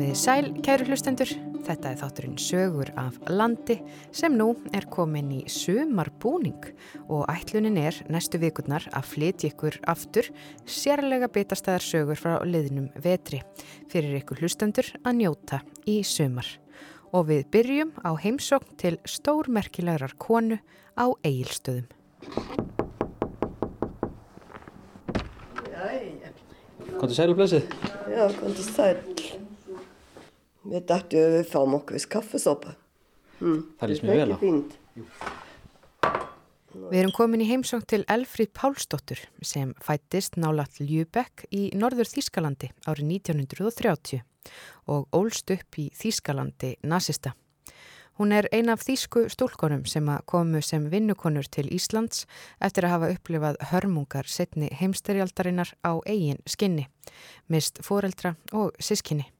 Komiði sæl, kæru hlustendur. Þetta er þátturinn sögur af landi sem nú er komin í sumarbúning og ætlunin er næstu vikurnar að flytja ykkur aftur sérlega bitastæðar sögur frá liðnum vetri fyrir ykkur hlustendur að njóta í sumar. Og við byrjum á heimsókn til stórmerkilegar konu á eigilstöðum. Kontur sæl og blessið? Já, kontur sæl. Við dættum að við fáum okkur við kaffesopa. Mm. Það lýst mér vel á. Er. Við erum komin í heimsókn til Elfríð Pálsdóttur sem fættist nálat Ljúbekk í norður Þískalandi árið 1930 og ólst upp í Þískalandi nazista. Hún er ein af þýsku stúlkonum sem komu sem vinnukonur til Íslands eftir að hafa upplifað hörmungar setni heimsterjaldarinnar á eigin skinni, mist foreldra og sískinni.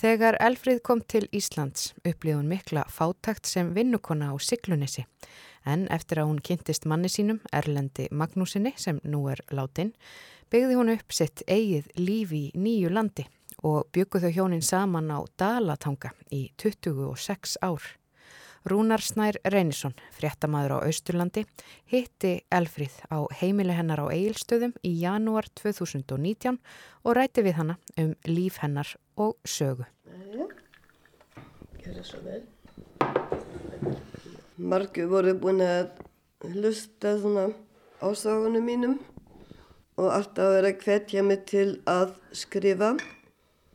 Þegar Elfrið kom til Íslands upplifði hún mikla fátakt sem vinnukona á Siglunissi en eftir að hún kynntist manni sínum, Erlendi Magnúsinni sem nú er látin, byggði hún upp sitt eigið lífi í nýju landi og byggu þau hjónin saman á Dalatanga í 26 ár. Rúnar Snær Reynisson, fréttamaður á Austurlandi, hitti Elfríð á heimili hennar á Egilstöðum í janúar 2019 og rætti við hana um líf hennar og sögu. Margu voru búin að hlusta svona ásögunum mínum og alltaf verið að hvetja mig til að skrifa.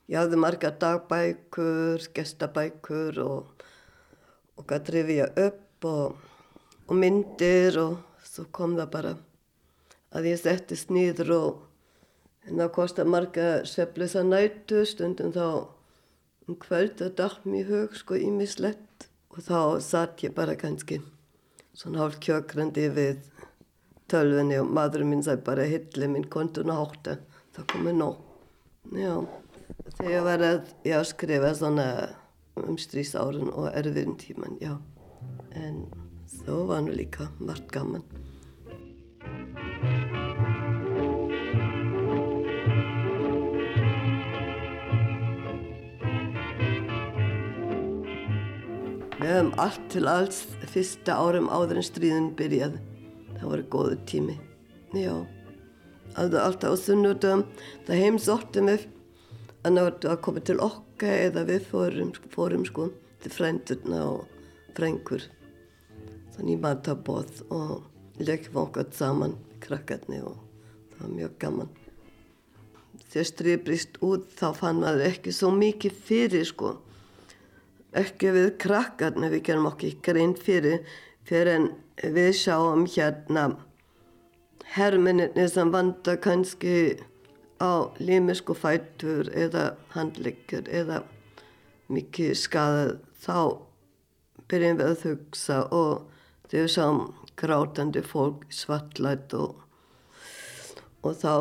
Ég hafði marga dagbækur, gestabækur og, og gæti rifja upp og, og myndir og svo kom það bara að ég settist nýður og hérna kosti marga sveflisa nætu stundum þá um kvöld að dætt mér hug sko ímislegt og þá satt ég bara kannski svona hálf kjökrandi við tölvinni og maðurinn minn sæði bara hilli minn kontun á hóttu, það komið nóg. Já. Þegar var að já, skrifa svona um strísárun og erfiðin tíman, já. En þó var nú líka margt gaman. Við höfum allt til alls fyrsta árum áður en stríðin byrjaði. Það var góðu tími, já. Alltaf á sunnudum, það heimsóttum við en það var komið til okkar eða við fórum, fórum sko til frændurna og frængur þannig matabóð og leikum okkur saman krakkarni og það var mjög gaman. Þegar stríð brist út þá fann maður ekki svo mikið fyrir sko. Ekki við krakkarni við gerum okkur reynd fyrir fyrir en við sjáum hérna herminni sem vanda kannski á limisku fætur eða handleggur eða mikið skadað þá byrjum við að hugsa og þau sáum grátandi fólk svartlætt og, og þá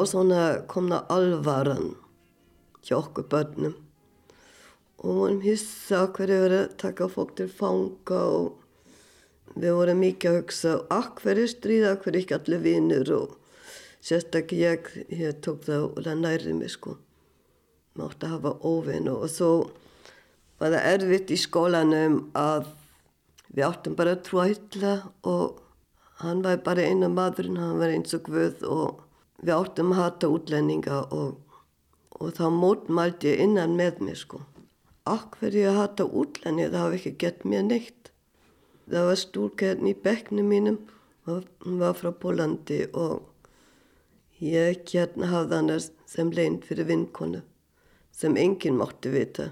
komna alvaran hjá okkur börnum. Og vorum hissa hverju verið að taka fólk til fanga og við vorum mikið að hugsa akkverju stríða, akkverju ekki allir vinnur og sérstaklega ég, ég tók það nærið mig sko. Mátti hafa óvinu og svo var það erfitt í skólanum að við áttum bara að trúa hylla og hann var bara einu maðurinn, hann var eins og guð og við áttum að hata útlendinga og, og þá mótmældi ég innan með mig sko. Akkur ég að hata útlendinga, það hafi ekki gett mér neitt. Það var stúrkæðin í bekknum mínum hún var frá Pólandi og Ég hérna hafði hann sem leint fyrir vinkonu sem enginn mátti vita.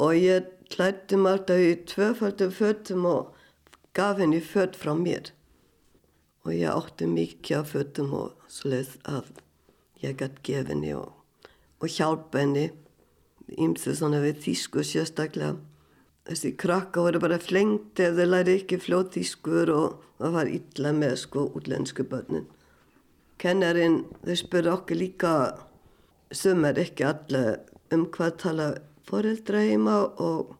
Og ég klætti alltaf í tvöfaldum fötum og gaf henni fött frá mér. Og ég átti mikið af fötum og sluð að ég gætt gefa henni og, og hjálpa henni. Ímsu svona við þýsku sérstaklega. Þessi krakka voru bara flengt ef þeir læri ekki fljóð þýskur og það var illa með sko útlensku börnin Kennarin, þau spurðu okkur líka, sumar ekki allir um hvað tala foreldra heima og,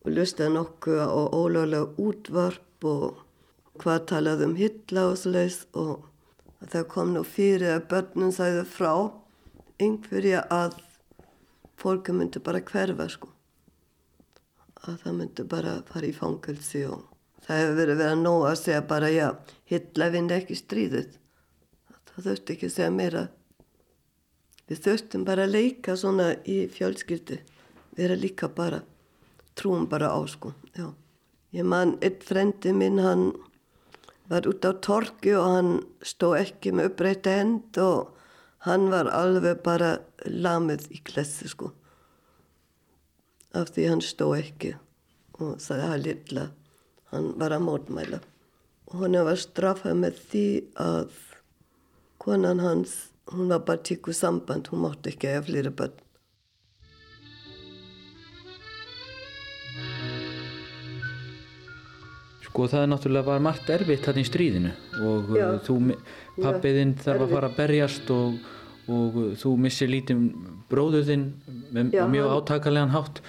og lustaði nokkuð á ólögulega útvarp og hvað talaði um hitla og sluðis og það kom nú fyrir að börnum sæði frá einhverja að fólki myndi bara hverfa sko. Að það myndi bara fara í fangelsi og það hefur verið verið að nóg að segja bara já, Hitler vinn ekki stríðið. Það þurfti ekki að segja meira. Við þurftum bara að leika svona í fjölskyldu. Erum líka bara, trúum bara á sko, já. Ég man, einn frendi minn, hann var út á torki og hann stó ekki með upprætta hend og hann var alveg bara lamið í klessi sko. Af því hann stó ekki og það er lilla, hann var að mótmæla. Og hann var straffað með því að konan hans, hún var bara tíkuð samband, hún mátti ekki eða flýra börn. Sko það náttúrulega bara margt erfitt þarna í stríðinu og Já. Uh, þú, pappiðinn þarf að fara að berjast og, og þú missir lítið bróðuðinn með Já, mjög hann... átakalega hátt.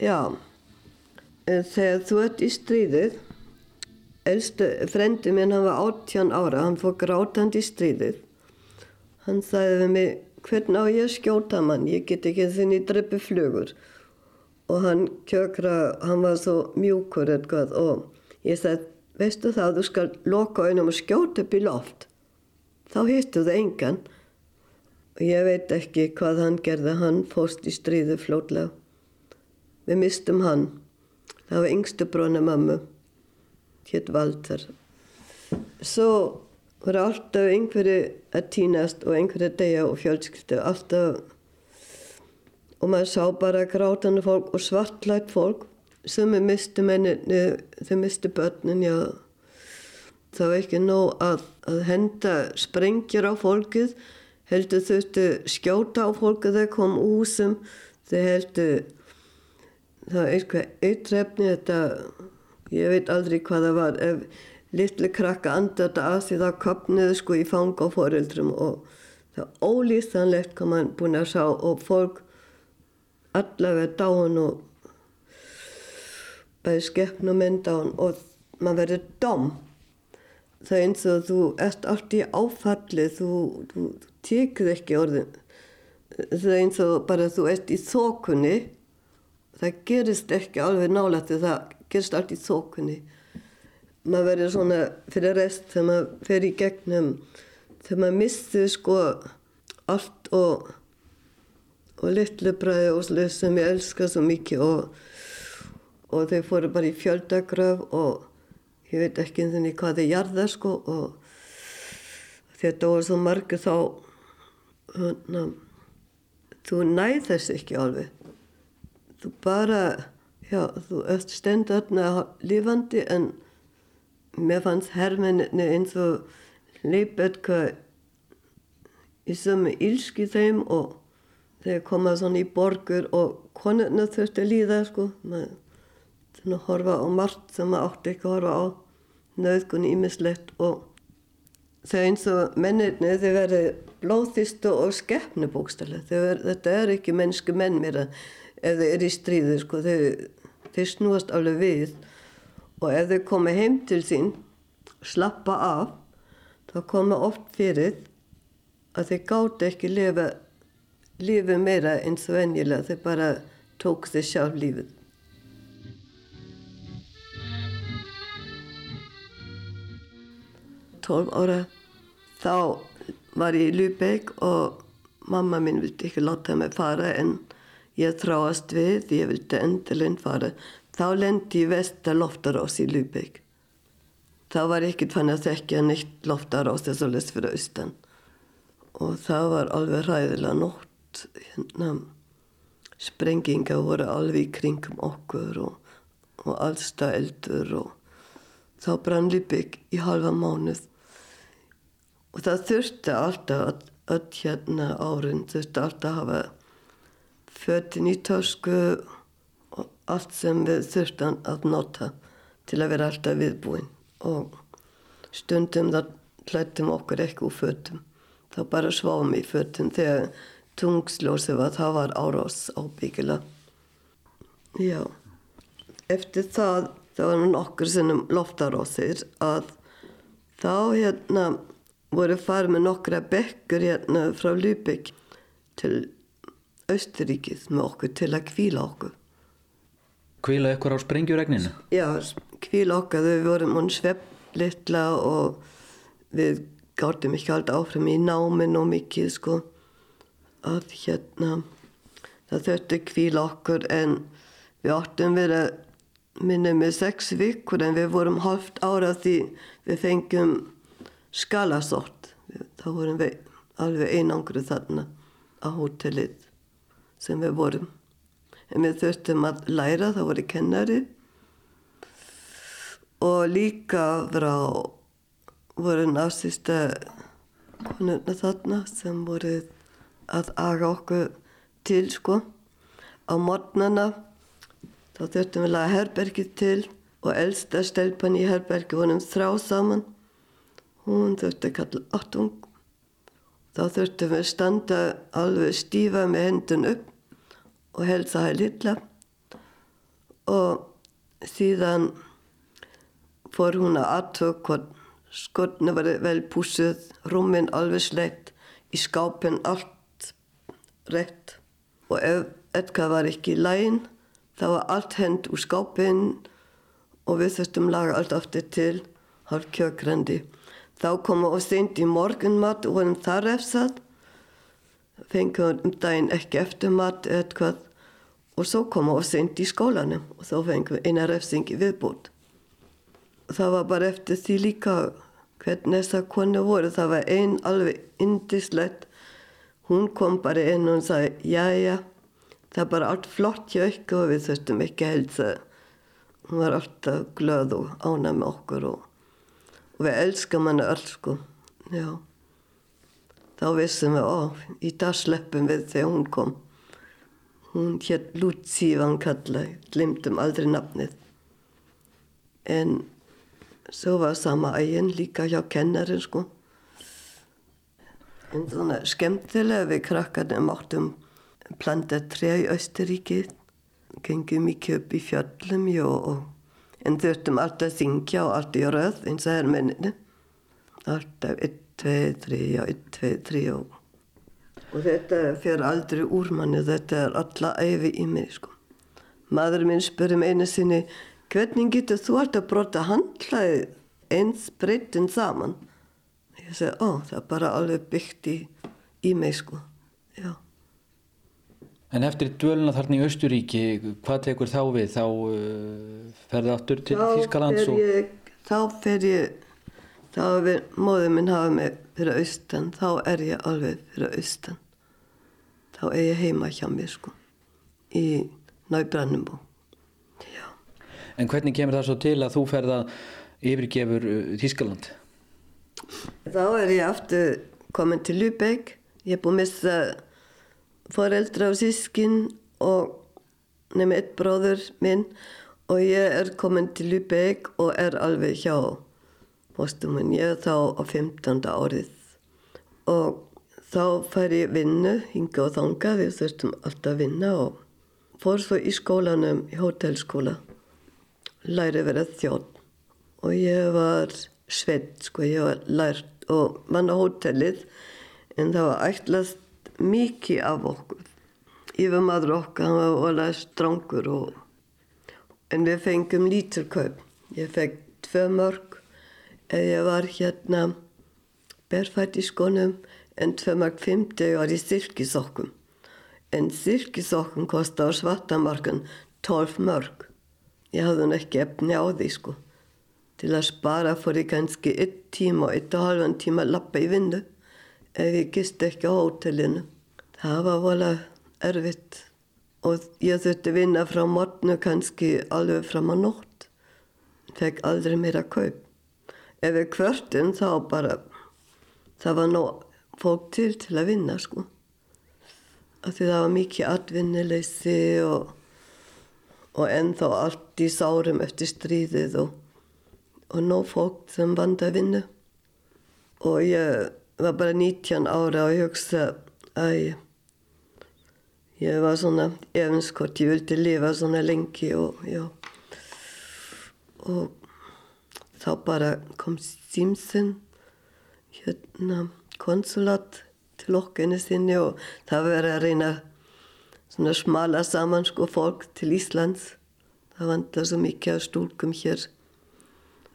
Já, þegar þú ert í stríðið, elstu frendi minn hann var 18 ára, hann fór grátand í stríðið. Hann sagði við mig, hvernig á ég skjóta mann, ég get ekki þinn í dreppi flugur. Og hann kjökra, hann var svo mjúkur eitthvað og Ég sagði, veistu það, þú skal loka auðvunum og skjóta upp í loft. Þá hittu það engan. Og ég veit ekki hvað hann gerði, hann fóst í stríðu flótlega. Við mistum hann. Það var yngstu bróna mammu, hétt Valter. Svo voru alltaf einhverju að týnast og einhverju að deyja og fjölskyldu. Alltaf, og maður sá bara grátanu fólk og svartlætt fólk sem er mistu menninni, þau mistu börnin, já, það var ekki nóg að, að henda sprengjur á fólkið, heldur þurftu skjóta á fólkið þegar kom úsum, þau heldur, það var eitthvað auðtrefni, þetta, ég veit aldrei hvað það var, ef litli krakka andar þetta að því það kopniði sko í fang á foreldrum og það ólýstanlegt hvað mann búin að sá og fólk allavega dáin og bæði skeppn og mynd hann og maður verður dom það er eins og þú ert allt í áfalli þú, þú, tekur ekki orðin. Það er eins og bara þú ert í þókunni það gerist ekki alveg nálægt það gerist allt í þókunni maður verður svona fyrir rest þegar maður fer í gegnum þegar maður missir sko allt og og litlu bræði og sluð sem ég elska svo mikið og og þau fóru bara í fjöldagröf og ég veit ekki einhvern veginn hvað þau jarða sko og þetta voru svo margu þá hana, þú næð þess ekki alveg. Þú bara já, þú öll stendur þarna lífandi en mér fannst hermenni eins og leipet hvað í sömu ílski þeim og þeir koma svona í borgur og konurna þurfti að líða sko. Maður að horfa á margt sem maður átti ekki að horfa á. Nöðgunni ímislegt og þau eins og mennirni þau verði blóðþýstu og skeppnu bókstæðilega þetta er ekki mennsku menn mér ef þau eru í stríðu sko, þau, þau snúast alveg við og ef þau komi heim til sín slappa af þá koma oft fyrir að þau gáti ekki lifa lífið meira eins og venjilega þau bara tók þau sjálf lífið. 12 ára þá var ég í Lübeck og mamma mín vildi ekki láta mig fara en ég þráast við, ég vildi endurleginn fara. Þá lendi ég vestar loftarás í Lübeck. Þá var ég ekkert fann að þekka neitt loftarás þess að les fyrir austan. Og það var alveg ræðilega nótt. Hérna, sprenginga voru alveg í kringum okkur og, og allstað eldur og þá brann Lübeck í halva mánuð og það þurfti alltaf öll hérna árin þurfti alltaf að hafa fötin í tösku og allt sem við þurftum að nota til að vera alltaf viðbúin. Og stundum það hlættum okkur ekki úr fötum. Þá bara sváum í fötum þegar tungsljósi var það var árás ábyggila já eftir það það var nokkur sinnum loftarósir að þá hérna voru farið með nokkra bekkur hérna frá Lübeck til Östuríkið með okkur til að kvíla okkur. Kvíla ykkur á sprengjuregninu? Já, kvíla okkur, við vorum hún svepp litla og við gáttum ekki alltaf áfram í náminn og mikið sko að hérna það þurfti kvíla okkur en við áttum verið minnum með sex vikur en við vorum halvt ára því við fengjum skalasort þá vorum við alveg einangru þarna á hótelið sem við vorum. En við þurftum að læra, það voru kennari og líka frá voru násista konuna þarna sem voru að aga okkur til sko. Á mornana þá þurftum við laga herbergið til og elsta stelpan í herbergi vonum þrá saman. Hún þurfti að kalla áttung Þá þurftum við standa alveg stífa með hendun upp og helsa hæg lilla og síðan fór hún að aðtöku hvort skortni var vel púsuð, rúmin alveg sleitt, í skápin allt rétt og ef eitthvað var ekki í lægin þá var allt hend úr skápin og við þurftum laga allt aftur til hálf kjökrendi. Þá komum við seint í morgunmat og vorum þar efsað. Fengum um daginn ekki eftir mat eitthvað og svo komum við seint í skólanum og þá fengum við eina refsing í viðbútt. Það var bara eftir því líka hvernig þessar konu voru. Það var einn alveg indislegt. Hún kom bara inn og sagði, já, já, það er bara allt flott hjá ykkur og við þurftum ekki að helsa. Hún var alltaf glöð og ána með okkur og og við elskam hana öll sko já þá vissum við, ó, í dag sleppum við þegar hún kom. Hún hér Lutsívan kalla glimtum aldrei nafnið. En svo var sama ægin líka hjá kennarin sko. En svona skemmtilega við krakkarnir máttum planta trei í Östuríki gengum í kjöp í fjöllum og en þurftum alltaf að syngja og alltaf í röð eins og herrmenninni alltaf 1, 2, 3 og 1, 2, 3 og og þetta fyrir aldrei úr manni þetta er alla æfi í mig sko maður minn spurði mig einu sinni hvernig getur þú alltaf brota handlaði eins breytin saman ég segi, ó það er bara alveg byggt í, í mig sko já En eftir dvöluna þarna í Östuríki, hvað tekur þá við? Þá uh, ferði áttur til Þýskalands? Og... Ég, þá fer ég, þá er móðið minn hafa mig fyrir austan, þá er ég alveg fyrir austan. Þá er ég heima hjá mér sko, í Nábrannumbo. En hvernig kemur það svo til að þú ferða yfirgefur uh, Þýskaland? Þá er ég aftur komin til Lübeck, ég er búin að missa foreldra og sískin og nefnum eitt bróður minn og ég er komin til Lübeck og er alveg hjá postuminn. Ég er þá á 15. árið og þá fær ég vinnu, hinga og þanga, við þurftum alltaf að vinna og fór svo í skólanum, í hótelskóla, læri verið þjótt og ég var sveit, sko, ég var lært og mann á hótelið en það var ætlast mikið af okkur. Yfir maður okkar, hann var alveg strangur og... En við fengum líturkaup. Ég fekk tvö mörg ég var hérna berfætt í skonum en tvö mörg fymti var í sirkisokkum. En sirkisokkum kosti á svartamarkan tólf mörg. Ég hafði hann ekki efni á því sko. Til að spara fór ég kannski eitt tíma og eitt og halvan tíma að lappa í vindu ef ég gist ekki á hótelinu. Það var volið erfitt og ég þurfti vinna frá morgnu kannski alveg fram á nótt. Fekk aldrei meira kaup. Ef við kvörtum þá bara, það var nóg fólk til til að vinna sko. Af því það var mikið atvinnileysi og, og ennþá allt í sárum eftir stríðið og, og nóg fólk sem vand að vinna. Og ég var bara 19 ára og ég hugsa að ég var svona efinskort, ég vildi lifa svona lengi og já og þá bara kom Simsen hérna konsulat til okkinu sinni og það verið að reyna svona smala saman sko fólk til Íslands. Það vandar svo mikið af stúlkum hér.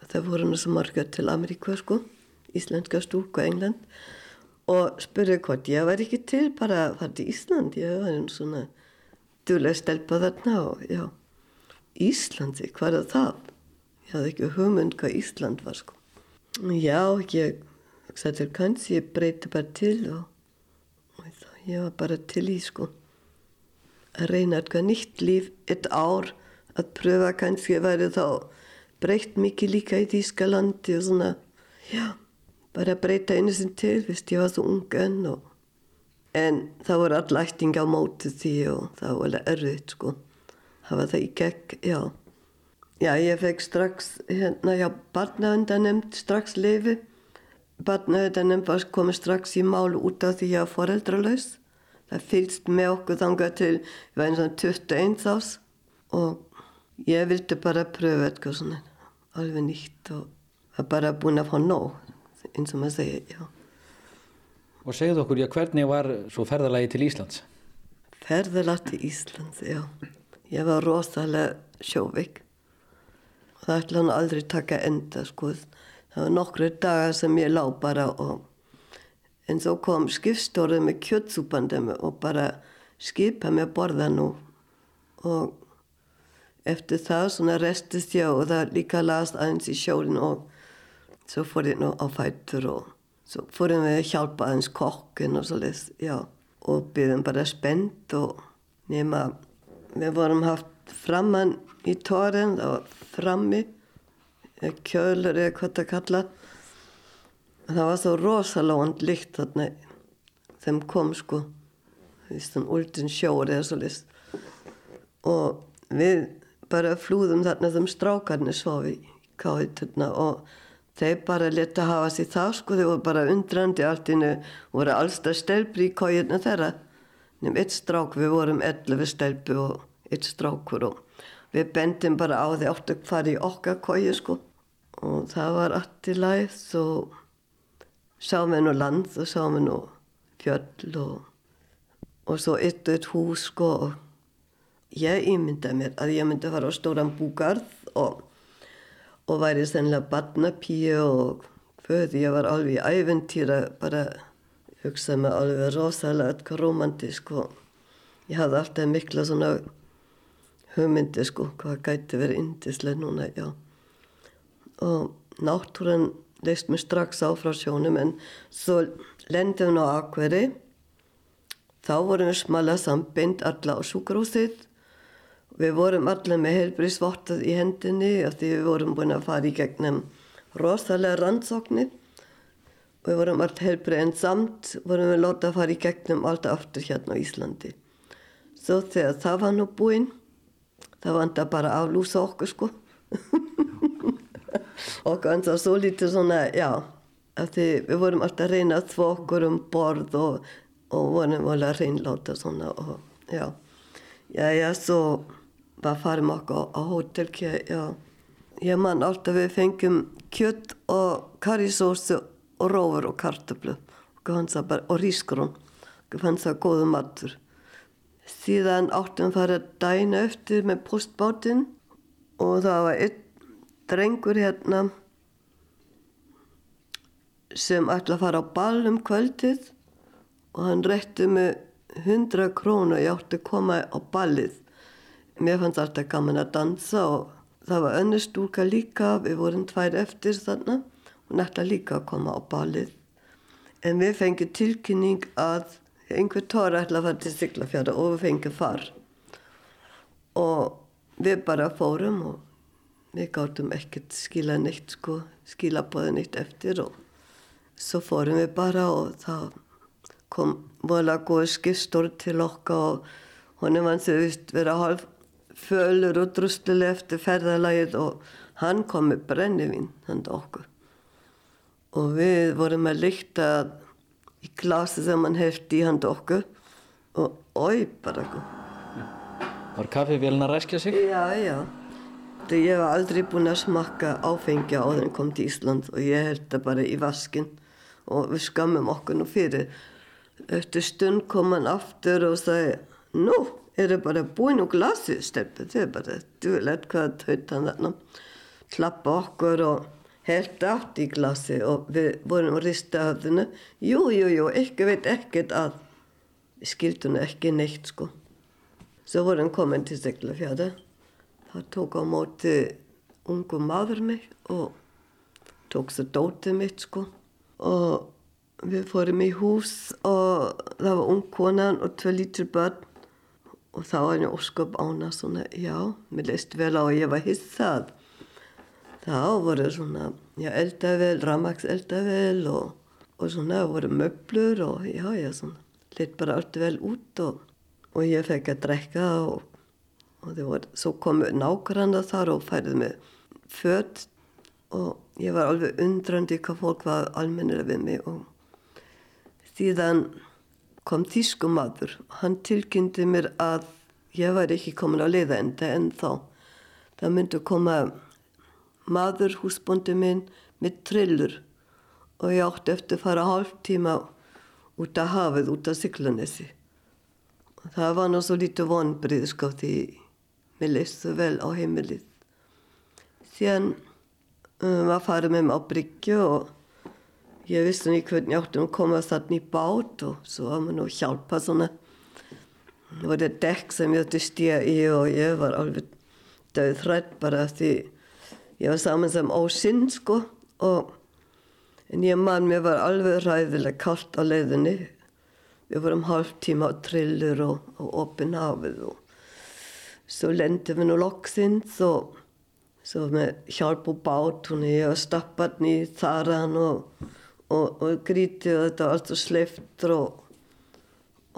Það voru nú svo margar til Ameríka sko, íslenska stúlku og England. Og spurði hvort ég var ekki til bara að fara til Ísland. Ég var einn svona duðlega stelpa þarna og já, Íslandi, hvað er það? Ég hafði ekki hugmynd hvað Ísland var sko. Já, ég hugsaði til kannski, ég breyti bara til og, og það, ég var bara til í sko. Að reyna eitthvað nýtt líf, eitt ár, að pröfa kannski að væri þá breytt mikið líka í Þýskalandi og svona, já, bara breyta einu sinn til, vist ég var svo ung enn og en það voru all ætting á móti því og það var alveg erfitt sko það var það í gegn, já já, ég fekk strax hérna, já, barnavendanemnd strax lifi barnavendanemnd var komið strax í mál út af því að ég var foreldralaus það fylgst með okkur þangað til ég var eins og 21 ás og ég vildi bara pröfa eitthvað svona alveg nýtt og var bara búin að fá nóg eins og maður segja, já Og segðu okkur, já, hvernig var svo ferðalagi til Íslands? Ferðalagi til Íslands, já. Ég var rosalega sjóveik. Það ætla hann aldrei taka enda, sko. Það var nokkru dagar sem ég lág bara og en svo kom skipstórið með kjötsúpandum og bara skipa með borða nú og eftir það svona restist ég og það líka las aðeins í sjólinn og svo fór ég nú á fættur og Svo fórum við að hjálpa aðeins kokkin og svolítið, já. Og byggðum bara spennt og nema, við vorum haft framann í tóren, var frammi, kjölur eða hvað það kalla. Það var svo rosalóand líkt þarna þeim kom sko, því svona úldin sjóri eða svolítið. Og við bara flúðum þarna þeim strákarnir svofi í káðiturna og þeir bara leta hafa sér það sko, þeir voru bara undrandi allt innu, voru allstað stelpri í kójuna þeirra nefnum eitt strák, við vorum 11 stelpu og eitt strákur og við bendum bara á því áttu að fara í okkar kóju sko. Og það var allt í læð og sáum við nú land og sáum við nú fjöll og, og svo eitt og eitt hús sko. Og ég ímyndaði mér að ég myndi fara á stóran búgarð og og væri sennilega barnapíu og föði ég var alveg í æventýra bara hugsaði mig alveg rosalega eitthvað romantísk og ég hafði alltaf mikla svona hugmyndi sko hvað gæti verið indislega núna já og náttúran leist mér strax á frá sjónum en svo lendum við á Akveri þá vorum við smala sambind alla á sjúkrúsið Við vorum allir með heilbríðsvottað í hendinni og því við vorum búin að fara í gegnum rosalega rannsóknir. Við vorum allt heilbrið en samt vorum við lótað að fara í gegnum allt aftur hérna á Íslandi. Svo þegar það var nú búinn, það vant að bara aflúsa okkur sko. og eins og svo lítið svona, já, við vorum alltaf að reyna að þvó okkur um borð og, og vorum alveg að reynláta svona og já. Já, já, svo var farum okkur á hótel já. ég man alltaf við fengjum kjött og karisósu og rófur og kartablu og rísgrón og fannst það góðu matur síðan áttum að dæna eftir með postbátinn og það var einn drengur hérna sem ætla að fara á ball um kvöldið og hann rétti með 100 krónu og ég átti að koma á ballið Mér fannst alltaf gaman að dansa og það var önnur stúka líka, við vorum tvær eftir þannig og nætti líka að koma á balið. En við fengið tilkynning að einhver tóra ætla að fara til Siglafjara og við fengið far. Og við bara fórum og við gáttum ekkert skila neitt sko, skila bóði neitt eftir og svo fórum við bara og það kom volið að góða skipstór til okkar og honum vann þau vist vera hálf fölur og drusluleg eftir ferðalagið og hann kom með brennivinn handa okkur og við vorum að lykta í glasi sem hann hefði í handa okkur. Og oi bara Var kaffivélina að ræskja sig? Já, já. Ég var aldrei búin að smakka áfengja á þenn kom til Ísland og ég held það bara í vaskin og við skammum okkur nú fyrir. Eftir stund kom hann aftur og sagði nú, er það bara búin úr glasi þau er bara duðlegt hvað tautan þarna. Klappa okkur og helt átt í glasi og við vorum að rista höfðinu jú, jú, jú, ekki veit ekkert að við skildum ekki neitt sko. Svo vorum komin til Siglafjörða það tók á móti ungu maður mig og tók svo dótið mitt sko. Og við fórum í hús og það var ung konan og tvei lítur börn. Og þá var henni ósköp ána svona, já, mér leist vel á að ég var hissað þá voru svona, já, eldavel ramaks eldavel og, og svona voru möblur og já, já, svona lit bara allt vel út og, og ég fekk að drekka og, og þau voru, svo komu nákvæmna þar og færið með fött og ég var alveg undrandi hvað fólk var almennir við mig og Síðan kom þýskumadur. Hann tilkynnti mér að ég var ekki komin á leiðaenda en þá. Það myndi koma maður húsbóndi minn með trillur og ég átti eftir að fara hálf tíma út af hafið, út af Siglanesi. Það var náttúrulega svo lítið vonbrið sko því mér leist svo vel á heimilið. Síðan um, var farið með mig á Bryggju og Ég vissi ekki hvernig ég átti að koma þarna í bát og svo var maður nú að hjálpa svona. Það var þetta dekk sem ég ætti stíða í og ég var alveg döð þrætt bara því ég var saman sem ósinn sko og en ég mann mér var alveg ræðilega kallt á leiðinni. Við vorum hálf tíma á trillur og, og opin hafið og svo lendið við nú loksins og svo með hjálp og bát hún ég var stappat nýð þaran og og, og grítið og þetta var alltaf sleiftur og,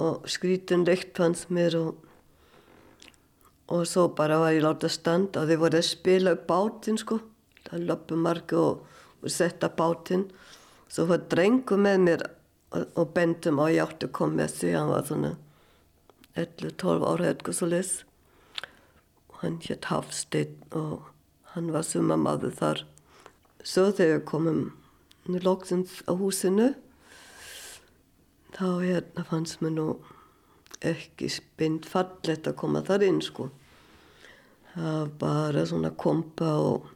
og skrítin leikt hans mér og, og svo bara var ég látað standa og þeir voru að spila bátinn sko. Það löpum margi og, og setta bátinn. Svo var drengu með mér og bendum og ég átti að koma með því hann var svona 11-12 ára eitthvað svo les og hann hétt Hafstein og hann var sumamaður þar. Svo þegar komum loksins á húsinu þá hérna fannst mér nú ekki spind fallet að koma þar inn sko. Það var bara svona kompa og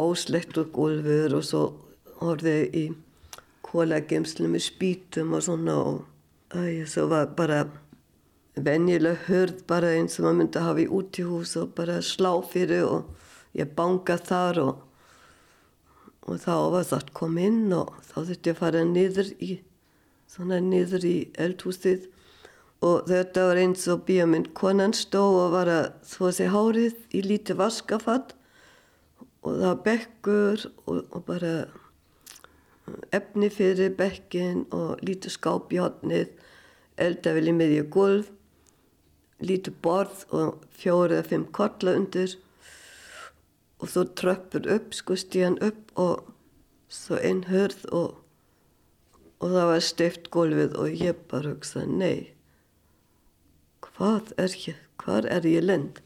óslektur gólfur og svo horfið í kólagemslu með spítum og svona og æg, svo var bara venjuleg hörð bara eins og maður myndi að hafa í útíhús og bara slá fyrir og ég banga þar og og þá var það að koma inn og þá þurfti ég að fara niður í svona niður í eldhúsið og þetta var eins og bíamind konan stó og var að þó að segja hárið í lítið vaskafatt og það var bekkur og, og bara efni fyrir bekkin og lítið skáp í hotnið eldavil í miðju gulv lítið borð og fjóri eða fimm korla undir. Og þú tröppur upp, sko stíðan upp og svo einn hörð og, og það var steift gólfið og ég bara hugsaði, nei, hvað er ég, hvað er ég lend?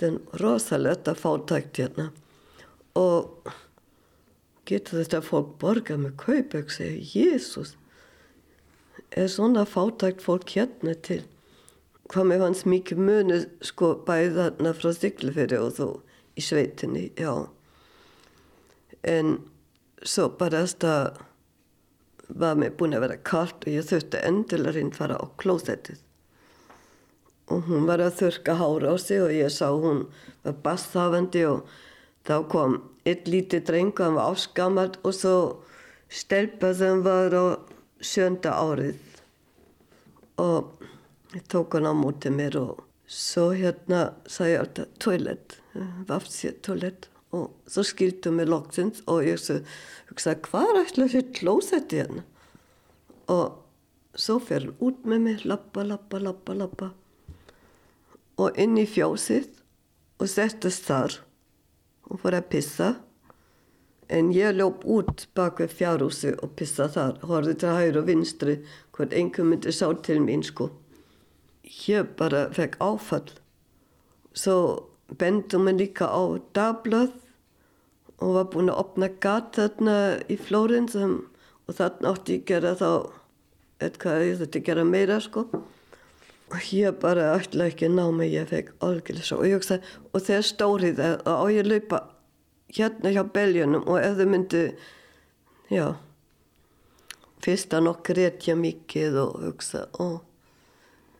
Það er rosalega fátækt hérna og getur þetta fólk borgað með kaup og segja, Jésús, er svona fátækt fólk hérna til? Hvað með hans mikið muni sko bæði þarna frá Siglufjörði og þú í sveitinni, já. En svo bara það var mér búin að vera kallt og ég þurfti endilega hinn fara á klósettið. Og hún var að þurka hára á sig og ég sá hún var basshafandi og þá kom eitt lítið dreng og hann var áskamalt og svo stelpa sem var á sjönda árið. Og ég tók hann á mótið mér og svo hérna sagði ég alltaf toilet vafsið toalett og svo skildum við loksins og ég hugsaði hvað er ætla þessi klósetti hérna og svo fer hún út með mig lappa, lappa, lappa, lappa og inn í fjósið og settist þar. Og fór að pissa en ég ljóp út bak við fjárhúsi og pissa þar horfði til hægur og vinstri hvort einhver myndi sá til mín sko. Ég bara fekk áfall. Svo bendum við líka á dagblöð og var búin að opna gat þarna í Flórens og þarna átti ég gera þá eitthvað ég þurfti gera meira sko og ég bara ætla ekki að ná mig, ég fekk algjörlega svo. Og ég hugsaði, og þegar stórið það á ég laupa hérna hjá beljunum og ef þau myndi já fyrst að nokkur rétt hjá mikið og hugsa, ó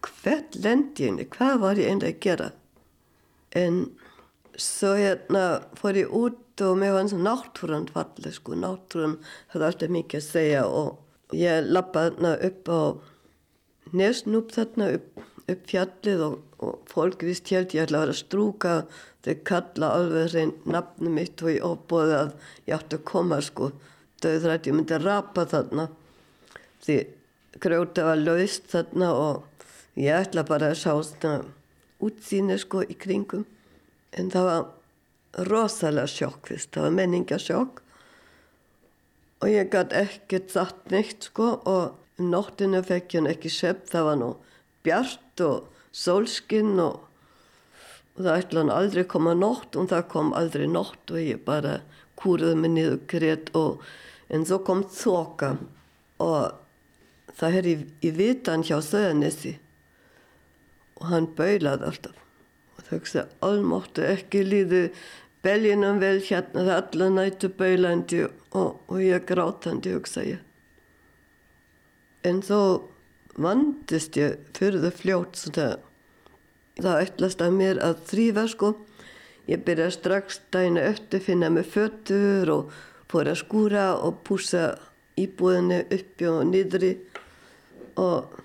hvert lendi henni, hvað var ég einnig að gera? En svo hérna fór ég út og mér var eins og náttúran fallið sko, náttúran hafði alltaf mikið að segja og ég lappaði hérna upp á nesnúp þarna upp, upp fjallið og, og fólk vist held ég ætla að vera strúka þau kalla alveg hrein nafnum mitt og ég opbóði að ég átti að koma sko. Döðrætt, ég myndi að rapa þarna. Því grjóta var laust þarna og ég ætla bara að sjá svona útsýni sko í kringum. En það var rosalega sjokk fyrst, það var menningasjokk og ég gæti ekkert satt neitt sko og um nóttinu fekk ég ekki söp, það var nú bjart og sólskinn og, og það ætla hann aldrei koma nótt og það kom aldrei nótt og ég bara kúruði mig niður greitt og en svo kom þoka og það er í, í vitan hjá Söðanessi og hann baulaði alltaf. Og þau hugsa allmáttu ekki líði beljinum vel hérna það allar nættu baulandi og, og ég grátandi hugsa ég en þó vandist ég fyrir þau fljótt það ætlast að mér að þrýfa sko. Ég byrja strax dæna eftir finna með föttur og fór að skúra og púsa íbúðinu uppi og niðri. Og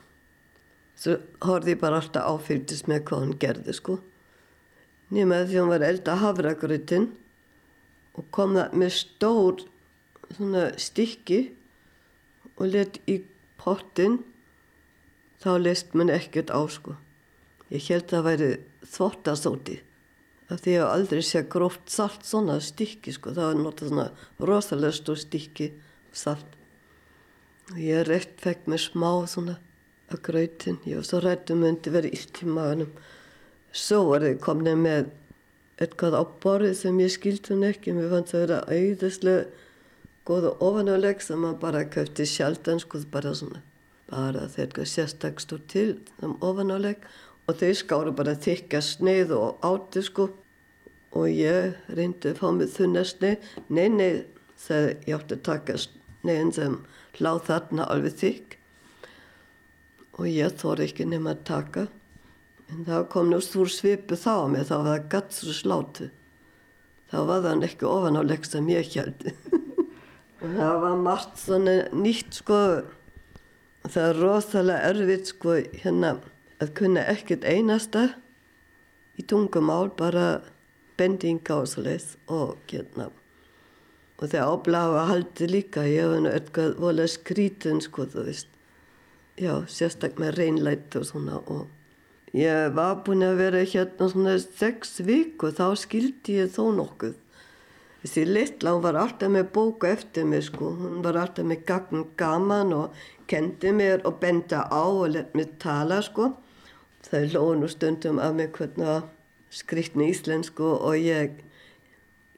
svo horfði ég bara alltaf áfylgdist með hvað hann gerði sko. Nema því hann var elda havragröðin og kom það með stór svona stykki og let í pottin þá leist mann ekkert á sko. Ég held að það væri þvottasóti af því að aldrei sé gróft salt svona stykki sko. Það var náttúrulega svona rosalega stór stykki salt. Og ég rétt fekk mér smá svona að gröytin ég var svo rættum myndi verið illt í maðunum svo var þið komnið með eitthvað á borðið sem ég skildi hún ekki. Mér fannst það að vera auðvitslega góð og ofanuleg sem maður bara köfti sjaldan sko bara svona bara þegar eitthvað sérstak stór til sem ofanuleg og þau skáru bara þykka sneið og áti sko. Og ég reyndi að fá mig þunna sneið. Nei, nei, þegar ég átti að taka sneiðin sem láð þarna alveg þykk. Og ég þóri ekki nema að taka. En það kom nú stúr svipu þá að mig þá var það gatsur slátu þá var það ekki ofan á legg sem ég held og það var margt svona nýtt sko. Það er rosalega erfitt sko hérna að kunna ekkert einasta í tungumál bara bendinga og svo leiðs og hérna og þegar áblafa haldi líka ég hef nú eitthvað volið skrítin sko þú veist. Já, sérstak með reynlætt og svona og ég var búin að vera hérna svona sex vik og þá skildi ég þó nokkuð þessi litla, hún var alltaf með bóka eftir mig sko, hún var alltaf með gagn gaman og kendi mér og benda á og lett mér tala sko. Það lóði nú stundum af mig hvernig skriktni íslensku og ég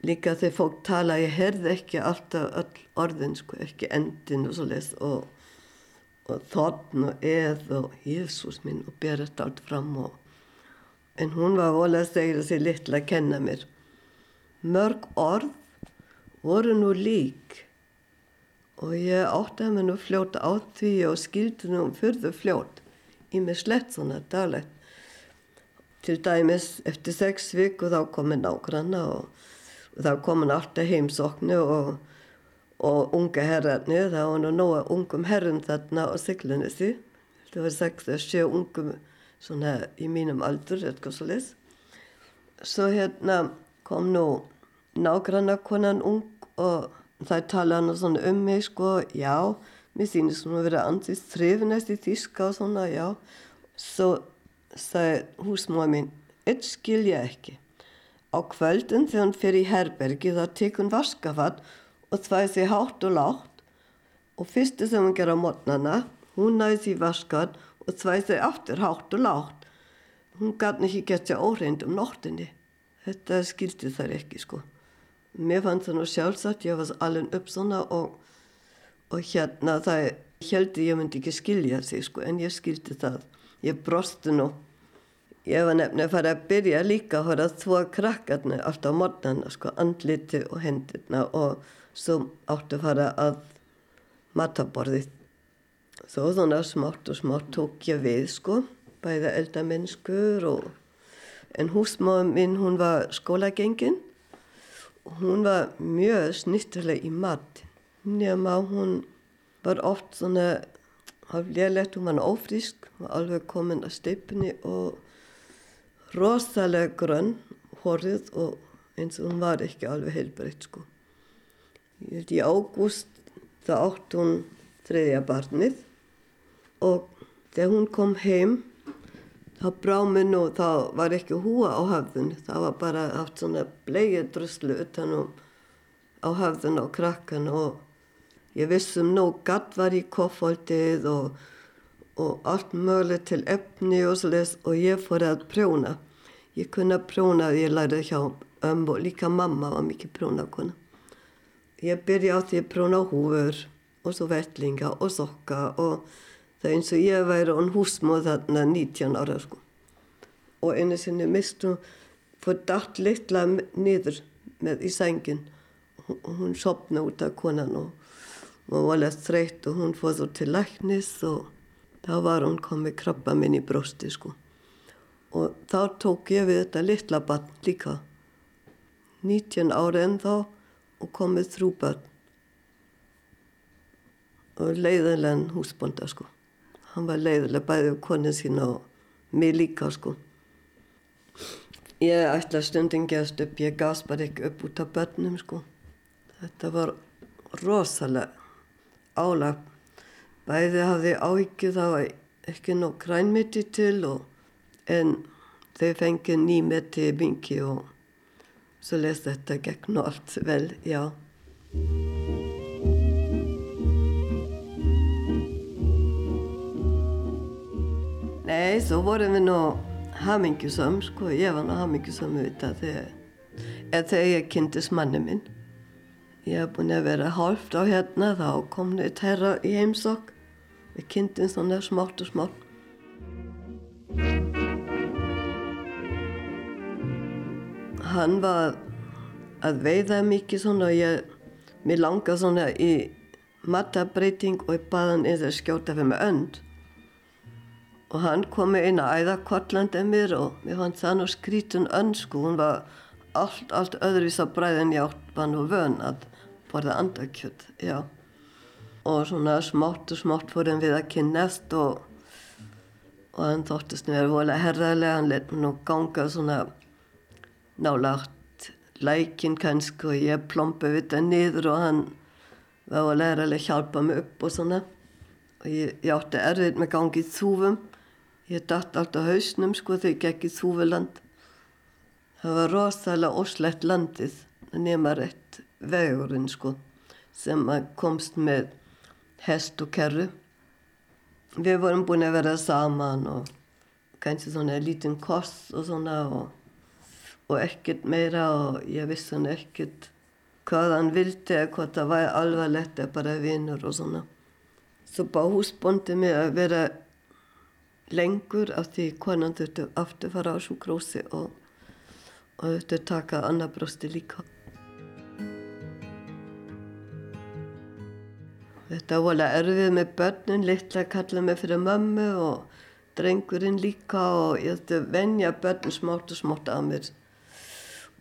líka þegar fólk tala ég herði ekki alltaf öll orðin sko, ekki endin og svo les og, og þotn og eð og Jésús minn og ber þetta allt fram og en hún var volið að segja þessi litla að kenna mér. Mörg orð voru nú lík. Og ég átti að mér nú fljóta á því og skildi nú fyrðu fljót í mig slett svona daglegt. Til dæmis eftir sex vik og þá komið nágranna og, og þá komið alltaf heimsoknu og, og unga herrarni þá var nú nóga ungum herrum þarna á siglunissi það var sex eða sjö ungum svona í mínum aldur eitthvað svo les svo hérna kom nú nágranna konan ung og það talaði nú svona um mig sko já mér sýnist svona að vera ansist þrifinast í þíska og svona já svo sagði húsmóða mín, eitt skil ég ekki. Á kvöldin þegar hann fyrir í herbergi þá tekur hann vaskafatt og þvæði sig hátt og látt og fyrstu sem hann ger á mótnana, hún næði því vaskat og þvæði sig aftur hátt og látt. Hún gæti ekki gett sér óreind um nóttinni. Þetta skildi þær ekki sko. Mér fannst það nú sjálfsagt, ég var alveg upp svona og, og hérna það heldi ég myndi ekki skilja sig sko en ég skildi það ég brosti nú. Ég var nefnilega að fara að byrja líka að að þvóa krakkarna alltaf á mornana, sko, andliti og hendurna og svo áttu að fara að mataborðið. Svo svona smátt og smátt tók ég við, sko, bæða eldamennskur og en húsmáðum minn, hún var skólagengin og hún var mjög snittileg í mat. Nefna hún var oft svona haflélægt, hún var ófrísk, var alveg komin að steipni og rosalega grönn horfið og eins og hún var ekki alveg heilbreytt sko. Ég held í ágúst það átt hún þriðja barnið og þegar hún kom heim þá brá minn og þá var ekki húa á hafðun. Það var bara haft svona bleið druslu utanum á hafðun á krakkan og ég vissum nóg gatt var í koffaldið og og allt mögulegt til efni og svolítið og ég fór að prjóna. Ég kunna prjóna að ég lærði hjá ömmu og líka mamma var mikið prjónakona. Ég byrja á því að prjóna húfur og svo vellinga og sokka og það er eins og ég væri án húsmóð þarna 19 ára sko. Og einu sinni mistu fór dætt litla niður með í sængin. Og hún sopna út af konan og hún var alveg þreytt og hún fóð svo til læknis og þá var hún komið krabba minn í brósti sko. Og þá tók ég við þetta litla barn líka. 19 ára en þá og komið þrjú barn og leiðilegan húsbonda sko hann var leiðilega bæðið konin sína og mig líka sko. Ég ætla stundin gefst upp ég gafst bara ekki upp út af börnum sko. Þetta var rosalega álag. Bæði hafði áhyggjur það var ekki nóg grænmeti til og, en þau fengið nýmeti mingi og svo les þetta gegn og allt vel, já. Nei, svo vorum við nú hamingjusam, sko, ég var nú hamingjusam auðvitað þegar, þegar ég kynntist manni minn. Ég hef búin að vera hálft á hérna, þá kom neitt herra í heimsokk við kynntum svona smátt og smátt. Hann var að veiða mikið svona og ég, mér langaði svona í matabreiting og ég baði hann og skjóta fyrir mig önd. Og hann kom með eina æðakortlandi mér og mér fannst það nú skrítun önd sko, hún var allt, allt öðruvís á bræðin ég átt var nú vön að borða andakjöld, já. Og svona smátt og smátt fórum við að kynnast og, og hann þóttist mér volið herðarlega, hann let mér nú ganga svona nálagt lækin kannski og ég plompi við það niður og hann var volið herðarlega hjálpa mig upp og svona. Og ég, ég átti erfið með gangi í þúfum ég dætt allt á hausnum sko þegar ég gekk í þúfuland það var rosalega óslegt landið nema rétt vegurinn sko sem komst með hest og kerru. Við vorum búin að vera saman og kannski svona lítinn koss og svona og, og ekkert meira og ég vissi hann ekkert hvað hann vildi eða hvort það var alvarlegt eða bara vinnur og svona. Svo bá húsbóndi mig að vera lengur af því konan þurfti aftur fara á sjúkrósi og, og þurfti taka annar brosti líka. Þetta var alveg erfið með börnin, litla kallaði mig fyrir mömmu og drengurinn líka og ég að venja börnin smátt og smátt að mér.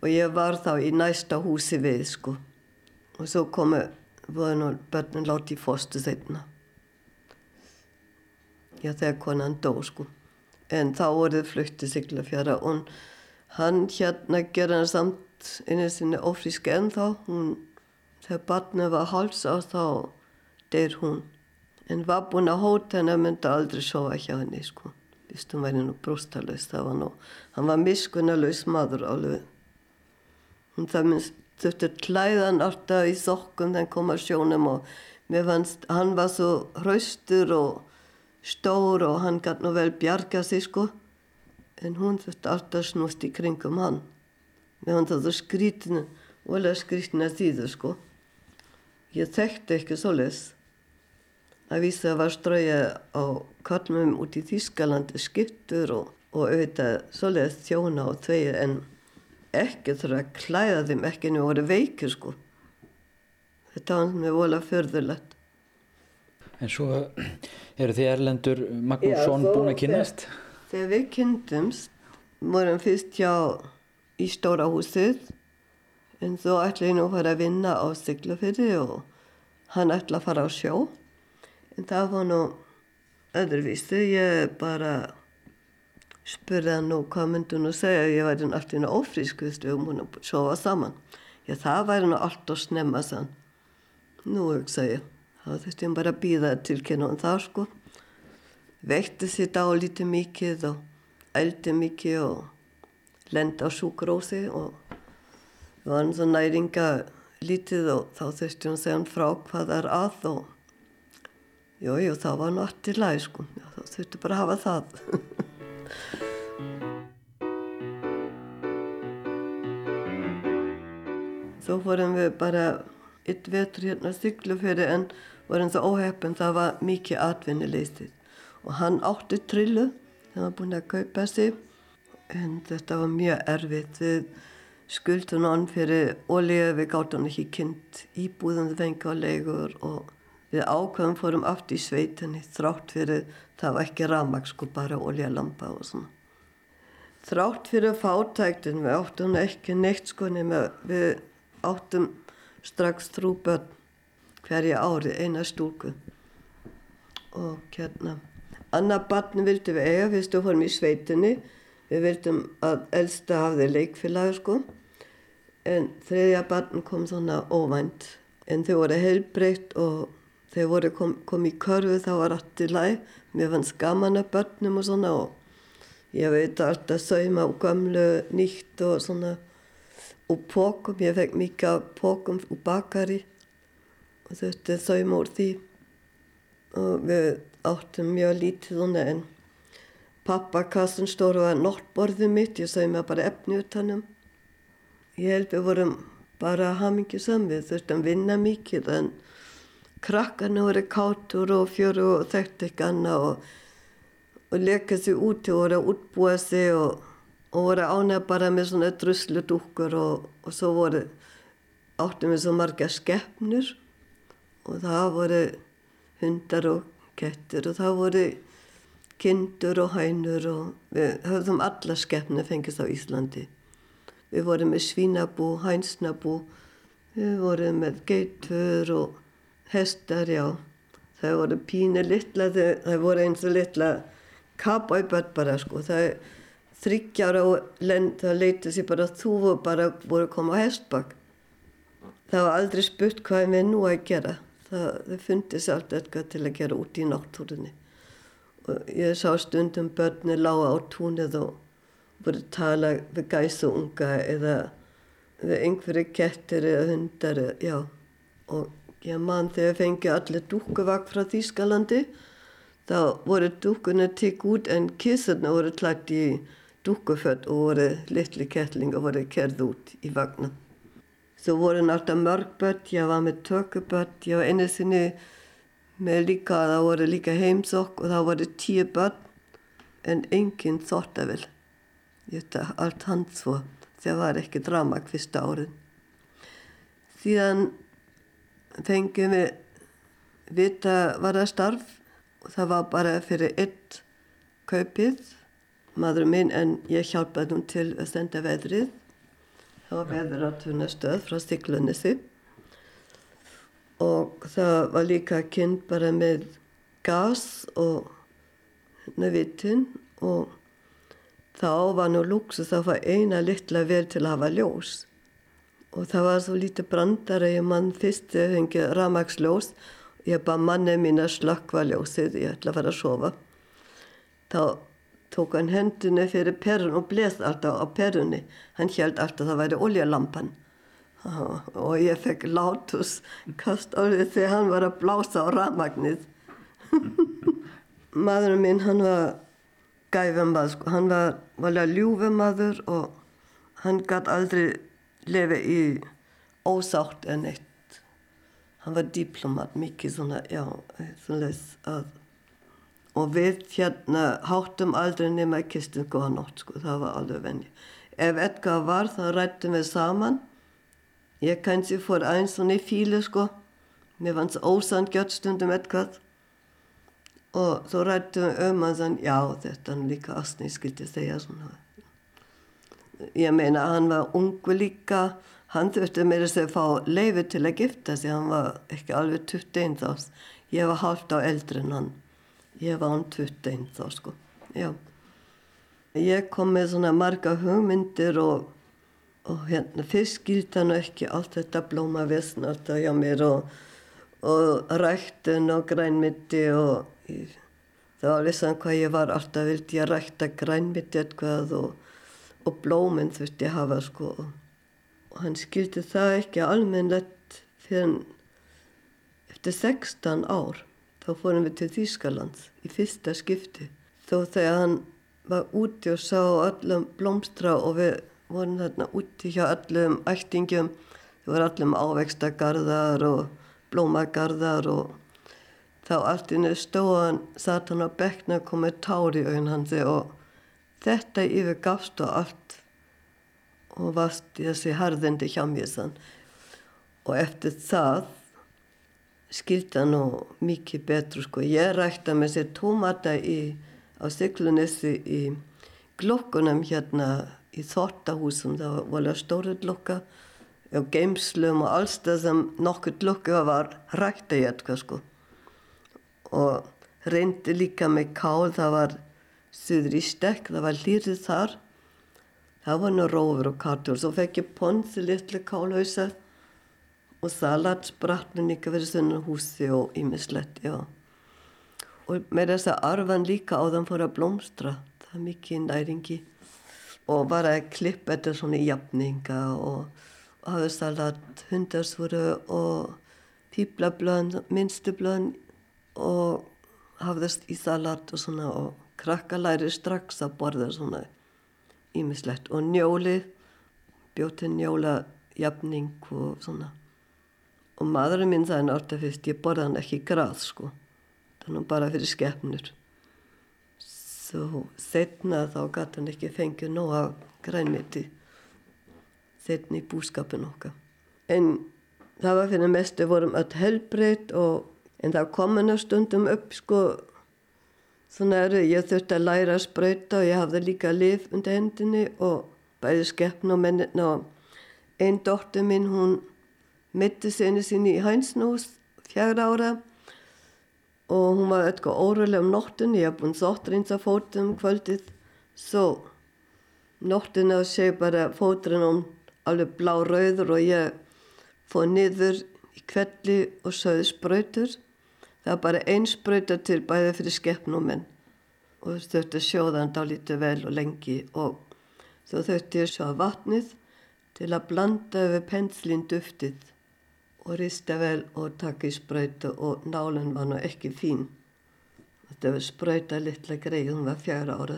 Og ég var þá í næsta húsi við sko. Og svo komu, börnin láti í fóstu þeirna. Já þegar konan dó sko. En þá voruð fluttið Siglafjara og hann hérna gerði hann samt einu sinni ofríski en þá. Hún, þegar barnið var háls á þá deyr hún en var búin að hóta henni að mynda aldrei sofa hjá henni sko vist hún væri nú brústalauðs það var nú hann var miskunnalaus maður alveg hún það minnst þurfti klæðan alltaf í sokkum þann kom að sjónum og mér fannst hann var svo hraustur og stór og hann gæti nú vel bjarga sig sko en hún þurfti alltaf snúst í kringum hann fannst það svo skrítinu og alveg skrítinu að þýðu sko ég þekkti ekki svo les að vísa var ströya á kallmum út í Þýskalandi skiptur og, og auðvitað svoleiðist þjóna og tvegir en ekki þurfa að klæða þeim ekki en við vorum veikir sko. Þetta var með vola förðulegt. En svo eru þið Erlendur Magnússon búin að kynast? Þegar við kynntumst vorum fyrst hjá í stóra húsið en svo ætlaði nú að fara að vinna á Siglufyrði og hann ætlaði að fara á sjó. En það var nú öðruvísi ég bara spurði hann nú hvað myndi hún að segja ég væri alltaf inn á ofrísku við um hún að sofa saman. Já það væri nú allt og snemma sann nú hugsa ég þá þurfti ég bara að býða til kynna hann það sko. Vekti sér dálítið mikið og eldi mikið og lendi á sjúkrósi og við varum svo næringa lítið og þá þurfti hún segja frá hvað það er að og jújú þá var hann allt í læg sko. Já, þá þurfti bara að hafa það. Svo fórum við bara eitt vetur hérna fyrir en vorum svo óheppin það var mikið atvinnileystið og hann átti trillu það var búin að kaupa sig en þetta var mjög erfitt. Við skuldum hann fyrir ólíu við gáttum ekki kynnt á leigur og við ákveðum fórum aft í sveitinni þrátt fyrir það var ekki ramag sko bara ólíu lampa og svona. Þrátt fyrir fátæktin við áttum ekki neitt sko nema við áttum strax þrú börn hverja ári eina stúku og hérna annar barn vildi við eiga fyrst og fórum í sveitinni. Við vildum að elsta hafði leikfélagi sko. En þriðja barn kom svona óvænt. En þau voru heilbreytt og þau voru kom, kom í körfu þá var allt í læg mér fannst gaman að börnum og svona og ég veit alltaf sauma og gömlu nýtt og svona og pókum, ég fekk mikið pókum og bakari og þurfti sauma úr því. Og við áttum mjög lítið svona en pappakassun stóru var náttborðið mitt, ég sauma bara efni utanum ég held við vorum bara hamingi samvið, þurftum að vinna mikið en krakkarna voru kátur og fjöru og þekkti ekki annað og, og leka sér úti og voru að útbúa sig og, og voru ánæg bara með svona druslu dúkur og, og svo voru áttum við svo marga skeppnur og það voru hundar og kettir og það voru kindur og hænur og við höfðum alla skeppnir fengist á Íslandi. Við vorum með svínabú, hænsnabú, við vorum með geitur og hestar, já. Það voru pínu litla, það voru eins og litla kabæböld bara sko. Það þryggjára og lend, það leiti sér bara þú bara voru að koma á hestbakk. Það var aldrei spurt hvað við nú að gera. Það, það fundist allt eitthvað til að gera út í náttúrunni. Og ég sá stundum börni lága á túnið og voru tala við gæsa unga eða við einhverju kettir eða hundar, já. Og ég man þegar fengi allir dúkuvakk frá Þýskalandi, þá voru dúkuna tikk út en kísarna voru klætt í dúkuföld og voru litli kettlinga voru kerð út í vagna. Svo voru náttúrulega mörg börn, ég var með tökubörn, ég var einu sinni með líka, það voru líka heimsokk og það voru tíu börn en enginn þóttavel. Þetta allt hans svo, það var ekki drama hvista árin. Síðan fengið við vita var það starf og það var bara fyrir eitt kaupið, maður minn en ég hjálpaði hún til að senda veðrið. Það var tunastöð frá Stiklunissi og það var líka kynnt bara með gas og nefitinn og þá var nú luxus að fá eina litla vel til að hafa ljós. Og það var svo lítið brandar að ég mann fyrst fengið ramagsljós ég bara manni mín að slakka ljósið ég ætla að fara að sofa. Þá tók hann hendunni fyrir perun og blest alltaf á perunni hann held alltaf að það væri oljalampan og ég fekk látus kast á því þegar hann var að blása á ramagnið maðurinn minn hann var gæfumað sko. hann var valja ljúfumadur og hann gæti aldrei lefi í ósátt en eitt. Hann var diplomat mikið svona, já, svona að og við hérna háttum aldrei nema í kistin góða nótt sko, það var alveg venni. Ef Edgar var þá rættum við saman, ég kannski fór eins svona í fílu sko, mér fannst ósangjött stundum Edgar og svo rættum við um að þann, já þetta er líka astni, skildi segja svona. Ég meina hann var ungu líka, hann þurfti mér að segja fá leiði til að gifta sig, hann var ekki alveg 21 þá, ég var halvt á eldri en hann. Ég var án 21 þá sko, já. Ég kom með svona marga hugmyndir og, og hérna fyrst skildi hann ekki allt þetta blóma vesn alltaf hjá mér og, og ræktun og grænmyndi og ég, það var vissan hvað ég var alltaf vildi ég rækta grænmyndi eitthvað og, og blóminn þurfti ég hafa sko. Og hann skildi það ekki almennlegt fyrir eftir 16 ár þá fórum við til Þýskalands í fyrsta skipti. Þó þegar hann var úti og sá öllum blómstra og við vorum þarna úti hjá öllum ættingum. Það voru öllum ávextagarðar og blómagarðar og þá allt innu stóðan satt hann á bekna komið tári auðin hans og þetta yfir gafst og allt og vast þessi harðindi hjá mér sann. Og eftir það skildi hann nú mikið betur sko. Ég rækta með sér tómata í, á Siglunissi í glokkunum hérna í þortahúsum. Það var stóru glokka og geimslum og alls það sem nokkur glokka var rækta ég eitthvað sko. Og reyndi líka með kál, það var söður í stekk, það var lýrið þar. Það var nú rófur og kartur. Svo fekk ég ponsi litlu kálhausað og salatsbratnum líka verið svona húsi og ímislegt, já. Og með þess að arfan líka á þann fór að blómstra, það er mikið næringi. Og bara klippa þetta svona jafninga og, hafa salat, hundarsvöru og píplablöðn, minnstublöðn og hafa þess í salat og svona og krakka læri strax að borða svona ímislegt. Og njólið, bjóti njóla jafning og svona og maðurinn minn það er náttúrulega fyrst ég borða hann ekki grað sko. Þannig bara fyrir skefnur svo setna þá gæti hann ekki fengið nóga grænmiti setna í búskapin okkar. En það var fyrir mestu vorum öll helbreyt og en það kom hann að stundum upp sko. Svona eru ég þurfti að læra að spröyta og ég hafði líka liv undir hendinni og bæði skefn og mennin og einn dóttur minn hún mitti senu sinni í hænsnús fjara ára og hún var eitthvað órulega um nóttun ég haf búin sóttrins að fótum kvöldið svo nóttun að sé bara fótrin um alveg blá rauður og ég fóð niður í kvelli og söði spröytur það var bara einn spröytur til bæði fyrir skeppnúmen og þurfti að sjóða hann dálítið vel og lengi og svo þurfti að sjóða vatnið til að blanda yfir penslinn duftið og rista vel og taka í spröytu og nálinn var nú ekki fín. Þetta var spröyta litla greið, hún var fjara ára.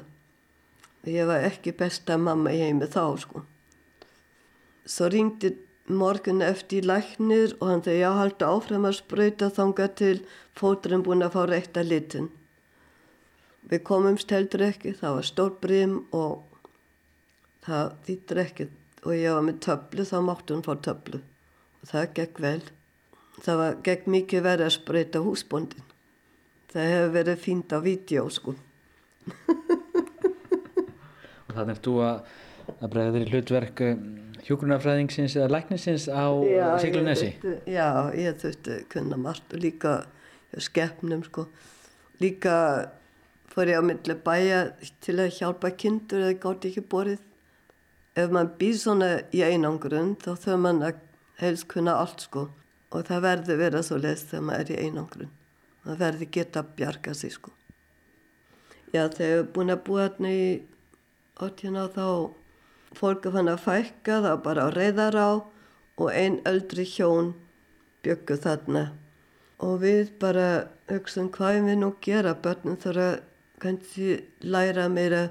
Ég var ekki besta mamma í heimi þá sko. Svo ringdi morgun eftir læknir og hann þegar ég haldi áfram að spröyta þanga til fóturinn búin að fá reykta litin. Við komumst heldur ekki, það var stór brím og það þýttir ekki og ég var með töflu, þá máttu hún fá töflu það gekk vel. Það var, gekk mikið verið að spreita húsbóndin. Það hefur verið fínt á vídeo sko. og þannig er þú að, að bregða þér í hlutverk eh, hjókunarfræðingsins eða læknisins á Siglunesi? Já, ég þurfti kunna margt og líka skeppnum sko. Líka fór ég á milli bæja til að hjálpa kindur eða gátt ekki borið. Ef maður býr svona í einangrun þá þau mann að helst kunna allt sko. Og það verður vera svo les þegar maður er í einangrun. Það verður geta að bjarga sig sko. Já þegar ég hef búin að búa hérna í óttina þá fólk er fann að fækka það bara á reyðar á og einn öldri hjón byggu þarna. Og við bara hugsaum hvað við nú gera? Börnum þarf að kannski læra meira.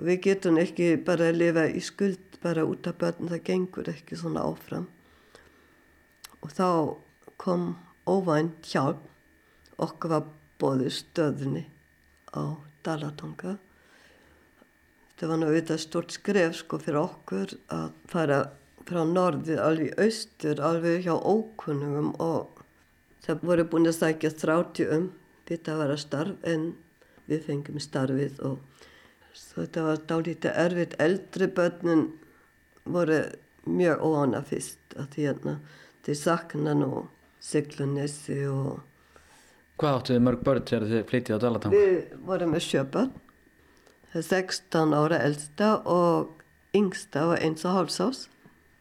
Við getum ekki bara að lifa í skuld bara út af börnum það gengur ekki svona áfram og þá kom óvænt hjálp. Okkur var bóðið stöðinni á Dalatonga. Þetta var auðvitað stort skref sko fyrir okkur að fara frá norðið alveg austur, alveg hjá ókunnugum og það voru búin að sækja þrátti um þetta að vera starf en við fengum starfið og þetta var dálítið erfitt. Eldri börnun voru mjög óana fyrst að því hérna til saknan og Siglunissi og... Hvað áttu þið mörg börn þegar þið flyttið á Dalatanga? Við vorum með sjöbörn. 16 ára eldsta og yngsta var eins og hálsás.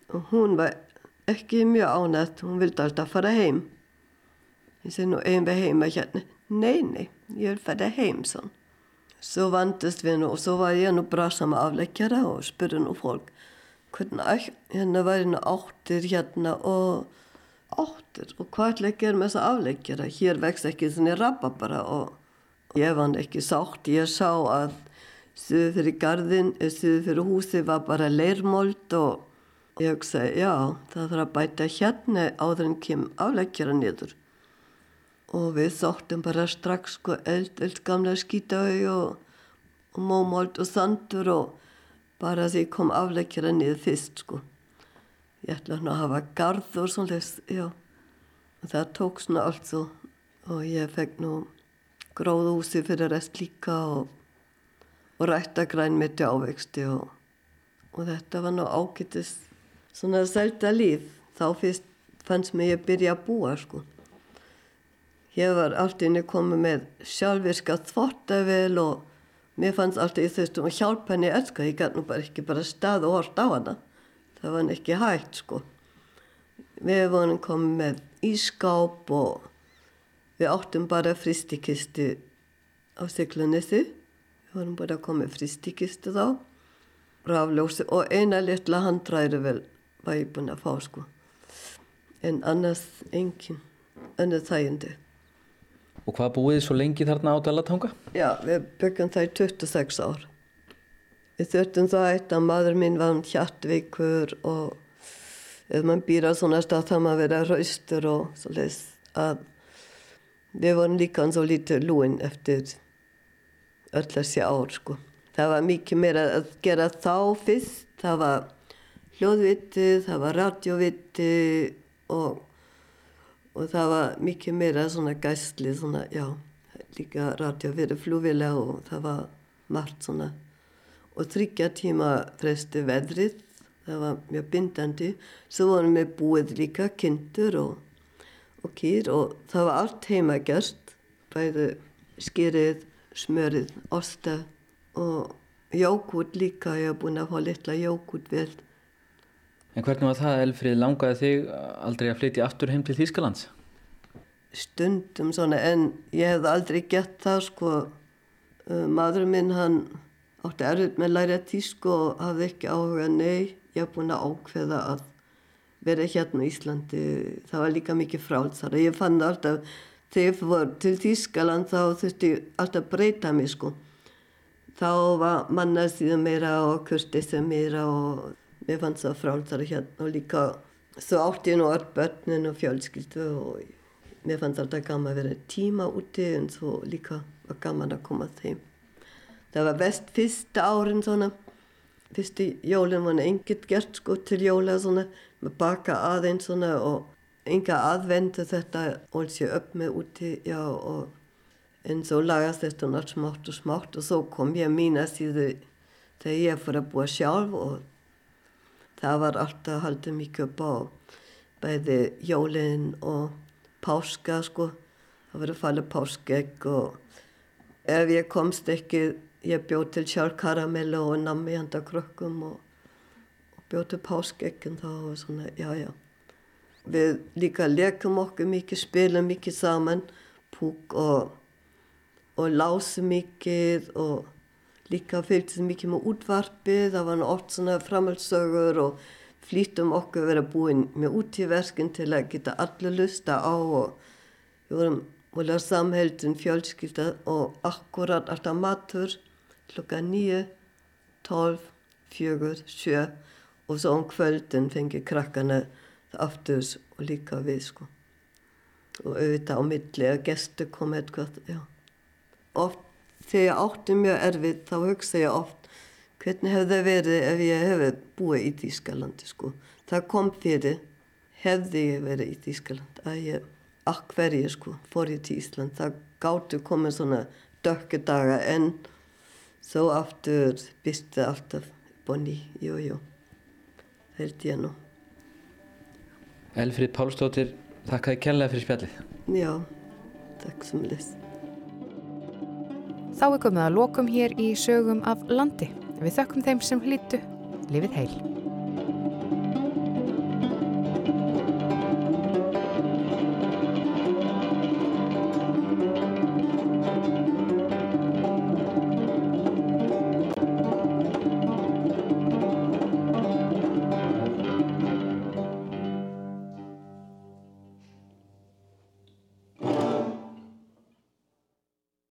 Og hún var ekki mjög ánætt, hún vildi alltaf fara heim. Ég segi nú ein við heima hérna. Nei, nei, ég vil fara heim, svona. Svo vandist við nú og svo var ég nú brasa með afleggjara og spurði nú fólk hvernig hérna væri áttir hérna og áttir. Og hvað ætla að gera með þessa afleggjara hér vext ekki svona rabba bara og ég var ekki sátt. Ég sá að stuðu fyrir gardin stuðu fyrir húsi var bara leirmold og ég hugsaði já það þarf að bæta hérna áður en kem afleggjara niður. Og við þóttum bara strax sko eld, eld gamla skýtaug og, og mómold og sandur og bara því kom afleggjara niður fyrst sko. Ég ætla hann að hafa garð og svona og það tók svona allt svo. Og ég fekk nú gróðhúsi fyrir rest líka og, og rætta græn mitt í ávexti og, og þetta var nú ágættis svona selta líf. Þá fyrst fannst mér ég byrja að búa sko. Ég var alltaf inn í komið með sjálfvirka þvottavel og mér fannst alltaf ég þurftum að hjálpa henni elska, ég gæti nú bara ekki bara stað og hort á hana. Það var ekki hægt sko. Við vorum komið með ískáp og við áttum bara fristikistu á Siglunissi við vorum bara komið fristikistu þá. Rafljósi og eina litla handræri vel var ég búin að fá sko. En annars engin önnur þægindi Og hvað búið svo lengi þarna á Dalatanga? Já, við byggum það í 26 ár. Við þurftum það eitt að maður minn var hjartvíkur og ef mann býr á svona stað þá maður vera raustur og svo leiðis að við vorum líka eins og lítið lúin eftir öll þessi ár sko. Það var mikið meira að gera þá fyrst. Það var hljóðvitið, það var radjóvitið og og það var mikið meira svona gæsli svona, já, líka radio fyrir flúvila og það var margt svona. Og þryggja tíma fresti veðrið það var mjög bindandi. Svo vorum við búið líka kindur og, og kýr og það var allt heima gerst bæði skýrið, smörið, osta og jókút líka, ég hef búin að fá litla jókút vel En hvernig var það, Elfrið, langaði þig aldrei að flytja aftur heim til Þýskalands? Stundum svona, en ég hef aldrei gett það, sko. Madurinn minn, hann átti erfitt með að læra tísku og hafði ekki áhuga, nei, ég hef búin að ákveða að vera hérna í Íslandi. Það var líka mikið frálsar. Ég fann alltaf, þegar ég fór til Þýskaland, þá þurfti ég alltaf breyta mig, sko. Þá var mannasíðan meira og kurtið meira og mér fannst það frálsara hérna og líka svo átti ég nú öll börnin og fjölskyldu og mér fannst alltaf gaman að vera tíma úti en svo líka var gaman að koma þeim. Það var vest fyrsta árin svona, fyrsti jólinn var engið gert sko til jóla svona, með baka aðeins svona og enga aðvendu þetta og sé upp með úti, já og en svo lagast þetta nátt smátt og smátt. Og svo kom ég að mína síðu þegar ég fór að búa sjálf og það var alltaf haldið mikið upp á bæði jólinn og páska sko. Það var að falla páskegg og ef ég komst ekki ég bjóð til sjálfkaramellu og nammi handa krökkum og, og bjóð til páskeggin þá og svona já já. Við líka leikum okkur mikið spilum mikið saman púk og og lási mikið og líka fylgst mikið með útvarpið, það var oft svona framhaldsögur og flýtum okkur að vera búin með útíverkin til að geta allir lusta á og við vorum volið samheldin fjölskylda og akkurat alltaf matur klokka nýju, tólf, fjögur, sjö og svo um kvöldin fengi krakkana það aftur og líka við sko. og auðvitað á milli að gestu koma eitthvað, já. Oft þegar ég átti mjög erfitt þá hugsa ég oft hvernig hefði það verið ef ég hefði búið í Þýskalandi sko. Það kom fyrir, hefði ég verið í Þýskaland að ég, akk hverju sko, fór ég til Ísland. Það gáttu komið svona dökku daga en svo aftur býstu alltaf bonni, jú, jú, held ég nú. Elfrið Pálsdóttir, þakkaði kærlega fyrir spjallið. Já, takk sem les. Þá er komið að lokum hér í sögum af landi. Við þökkum þeim sem hlýtu. Livið heil.